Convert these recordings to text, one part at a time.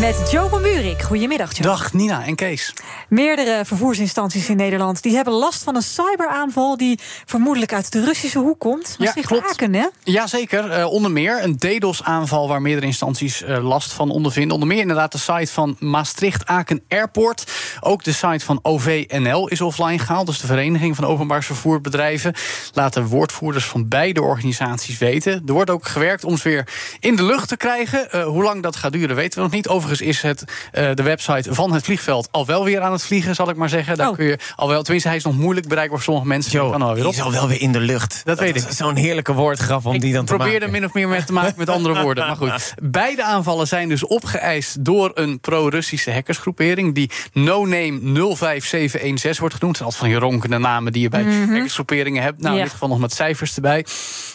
Met Joe van Buurik. Goedemiddag, Joe. Dag Nina en Kees. Meerdere vervoersinstanties in Nederland die hebben last van een cyberaanval die vermoedelijk uit de Russische hoek komt. Ja, klopt. Aken, hè? Jazeker, eh onder meer een DDoS-aanval waar meerdere instanties eh, last van ondervinden. Onder meer inderdaad de site van Maastricht-Aken Airport. Ook de site van OVNL is offline gehaald. Dus de Vereniging van Openbaar Vervoerbedrijven. Laten woordvoerders van beide organisaties weten. Er wordt ook gewerkt om ze weer in de lucht te krijgen. Eh, hoe lang dat gaat duren weten we nog niet. Overigens is het, eh, de website van het vliegveld al wel weer aan het vliegen, zal ik maar zeggen. Daar Oh. kun je al wel, tenminste, hij is nog moeilijk bereikbaar voor sommige mensen. Die kan er weer op. is al wel weer in de lucht. Dat weet is ik. Zo'n heerlijke woordgrap om die dan ik te probeerde maken. min of meer met te maken met andere woorden. Maar goed, beide aanvallen zijn dus opgeëist door een pro-Russische hackersgroepering. Die No Name 05716 wordt genoemd. Dat zijn altijd van die ronkende namen die je bij hackersgroeperingen hebt. Nou, in dit geval nog met cijfers erbij.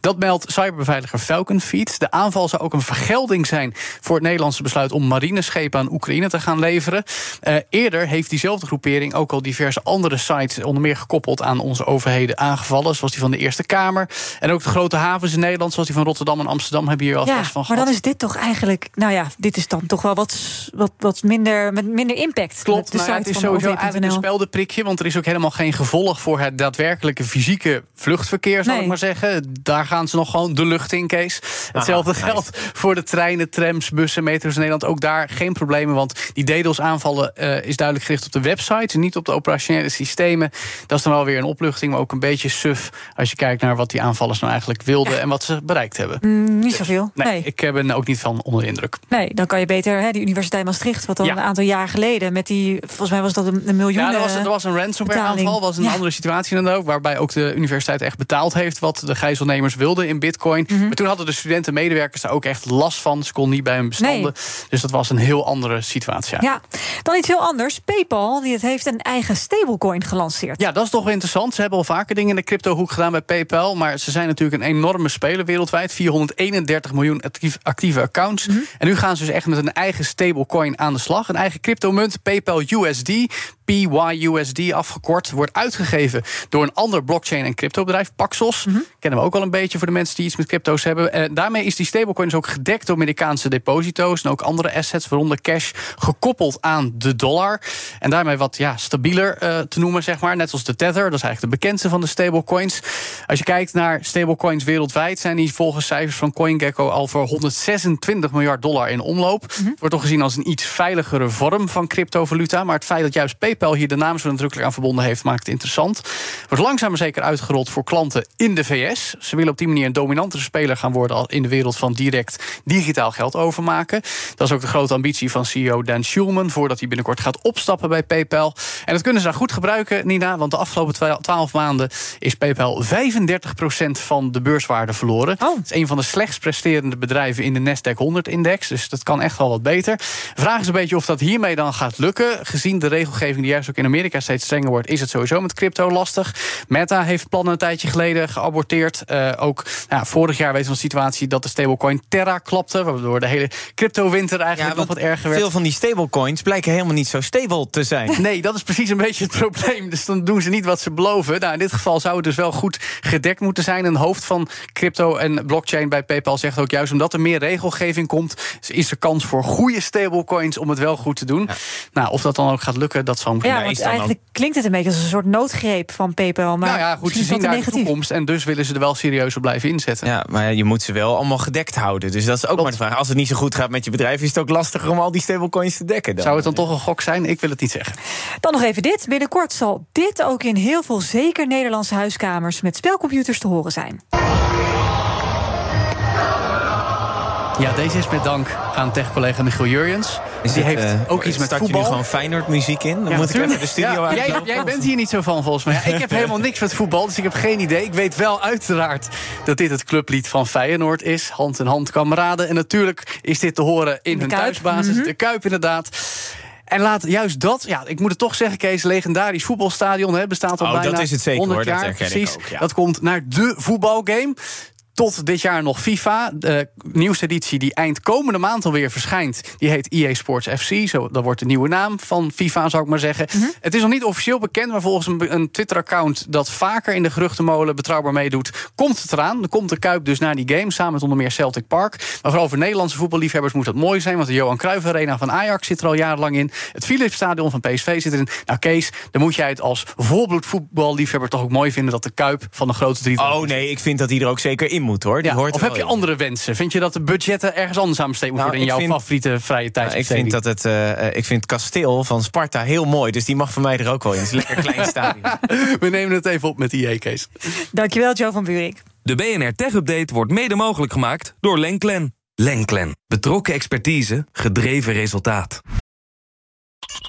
Dat meldt cyberbeveiliger Falcon Feed. De aanval zou ook een vergelding zijn voor het Nederlandse besluit om marineschepen aan Oekraïne te gaan leveren. Eh, eerder heeft diezelfde groepering ook al diverse andere sites, onder meer gekoppeld aan onze overheden, aangevallen. Zoals die van de Eerste Kamer. En ook de grote havens in Nederland, zoals die van Rotterdam en Amsterdam, hebben hier wel Ja, vast van maar gehad. dan is dit toch eigenlijk... Nou ja, dit is dan toch wel wat, wat, wat minder, met minder impact. Klopt, de nou ja, site het is sowieso eigenlijk een speldenprikje... want er is ook helemaal geen gevolg voor het daadwerkelijke fysieke vluchtverkeer... zal Nee. ik maar zeggen. Daar gaan ze nog gewoon de lucht in, Kees. Hetzelfde geldt voor de treinen, trams, bussen, metro's in Nederland. Ook daar geen problemen, want die DDoS-aanvallen... eh, is duidelijk gericht op de websites en niet op de operationele systemen. Dat is dan wel weer een opluchting, maar ook een beetje suf... als je kijkt naar wat die aanvallers nou eigenlijk wilden... en wat ze bereikt hebben. Mm, niet zoveel. Nee, Nee, ik ben ook niet van onder de indruk. nee, dan kan je beter hè, die Universiteit Maastricht... wat al Ja. een aantal jaar geleden met die... volgens mij was dat een, een miljoen... Ja, er was, eh, er was een ransomware-aanval, was een Ja. andere situatie dan ook... waarbij ook de universiteit echt betaald heeft... wat de gijzelnemers wilden in bitcoin. Mhm. Maar toen hadden de studenten en medewerkers daar ook echt last van. Ze konden niet bij hun bestanden. Dus dat was een heel andere situatie. Ja. Dan iets heel anders. PayPal die het heeft een eigen stablecoin gelanceerd. Ja, dat is toch wel interessant. Ze hebben al vaker dingen in de cryptohoek gedaan bij PayPal. Maar ze zijn natuurlijk een enorme speler wereldwijd. 431 miljoen actieve accounts. Mhm. En nu gaan ze dus echt met een eigen stablecoin aan de slag. Een eigen cryptomunt, PayPal USD. PYUSD afgekort, wordt uitgegeven door een ander blockchain- en cryptobedrijf, Paxos. Mhm. Kennen we ook al een beetje voor de mensen die iets met crypto's hebben. En daarmee is die stablecoin dus ook gedekt door Amerikaanse deposito's en ook andere assets, waaronder cash, gekoppeld aan de dollar. En daarmee wat ja, stabieler eh, te noemen, zeg maar. Net als de Tether, dat is eigenlijk de bekendste van de stablecoins. Als je kijkt naar stablecoins wereldwijd, zijn die volgens cijfers van CoinGecko al voor 126 miljard dollar in omloop. Het wordt toch gezien als een iets veiligere vorm van cryptovaluta. Maar het feit dat juist PayPal hier de naam zo nadrukkelijk aan verbonden heeft, maakt het interessant. Wordt langzaam maar zeker uitgerold voor klanten in de VS. Ze willen op die manier een dominantere speler gaan worden al in de wereld van direct digitaal geld overmaken. Dat is ook de grote ambitie van CEO Dan Schulman, voordat hij binnenkort gaat opstappen bij PayPal. En dat kunnen ze daar goed gebruiken, Nina, want de afgelopen twa- 12 maanden is PayPal 35% van de beurswaarde verloren. Oh. Het is een van de slechtst presterende bedrijven in de Nasdaq 100-index. Dus dat kan echt wel wat beter. Vraag is een beetje of dat hiermee dan gaat lukken. Gezien de regelgeving die juist ook in Amerika steeds strenger wordt, is het sowieso met crypto lastig. Meta heeft plannen een tijdje geleden geaborteerd. Eh, ook nou, vorig jaar weten we van de situatie dat de stablecoin Terra klapte. Waardoor de hele crypto-winter eigenlijk nog wat erger werd. veel van die stablecoins blijken helemaal niet zo stable te zijn. Nee, dat is precies een beetje het probleem. Dus dan doen ze niet wat ze beloven. Nou, in dit geval zou het dus wel goed gedekt moeten zijn. Een hoofd van crypto en blockchain bij PayPal zegt ook juist omdat er meer regelgeving komt, is er kans voor goede stablecoins om het wel goed te doen. Nou, of dat dan ook gaat lukken, dat zal moeten Ja, want dan eigenlijk klinkt het een beetje als een soort noodgreep van PayPal. Maar nou ja, goed, ze zien daar te de negatief. toekomst en dus willen ze er wel serieus op blijven inzetten. Ja, maar je moet ze wel allemaal gedekt houden. Dus dat is ook Klopt. maar de vraag. Als het niet zo goed gaat met je bedrijf, is het ook lastiger om al die stablecoins te dekken. Dan. Zou het dan toch een gok zijn? Ik wil het niet zeggen. Dan nog even dit. Binnenkort zal dit ook in heel veel zeker Nederlandse huiskamers met spelcomputers te horen zijn. Ja, deze is met dank aan tech-collega Michiel Jurjens. Is Die heeft eh, ook iets met start je voetbal. nu gewoon Feyenoord muziek in? Dan Ja, moet ik even de studio Ja, uit. jij, jij bent hier niet zo van, volgens mij. Ja, ik heb helemaal niks met voetbal, dus ik heb geen idee. Ik weet wel uiteraard dat dit het clublied van Feyenoord is. Hand in hand kameraden. En natuurlijk is dit te horen in de hun Kuip. thuisbasis. Mhm. De Kuip, inderdaad. En laat juist dat, ja, ik moet het toch zeggen, Kees, legendarisch voetbalstadion hè, bestaat al Oh, bijna dat is het zeker, 100 hoor, dat jaar. herken ik precies. ook, ja. Dat komt naar de voetbalgame. Tot dit jaar nog FIFA. De nieuwste editie die eind komende maand alweer verschijnt... die heet EA Sports FC. Zo, dat wordt de nieuwe naam van FIFA, zou ik maar zeggen. Mhm. Het is nog niet officieel bekend... maar volgens een, een Twitter-account dat vaker in de geruchtenmolen... betrouwbaar meedoet, komt het eraan. Er komt de Kuip dus naar die game, samen met onder meer Celtic Park. Maar vooral voor Nederlandse voetballiefhebbers moet dat mooi zijn... want de Johan Cruijff Arena van Ajax zit er al jarenlang in. Het Philips Stadion van PSV zit erin. Nou Kees, dan moet jij het als volbloed voetballiefhebber... toch ook mooi vinden dat de Kuip van de grote drie... Oh nee, ik vind dat die er ook zeker in moet hoor. Die Ja, hoort of heb je in. andere wensen? Vind je dat de budgetten ergens anders aan besteed moeten Nou, worden... in jouw vind- favoriete vrije tijd? Nou, ik vind dat het, eh, ik vind het kasteel van Sparta heel mooi, dus die mag voor mij er ook wel in. Het is een lekker klein stadion. We nemen het even op met die Kees. Dankjewel, Joe van Buurik. De BNR Tech Update wordt mede mogelijk gemaakt door Lenklen. Lenklen. Betrokken expertise, gedreven resultaat.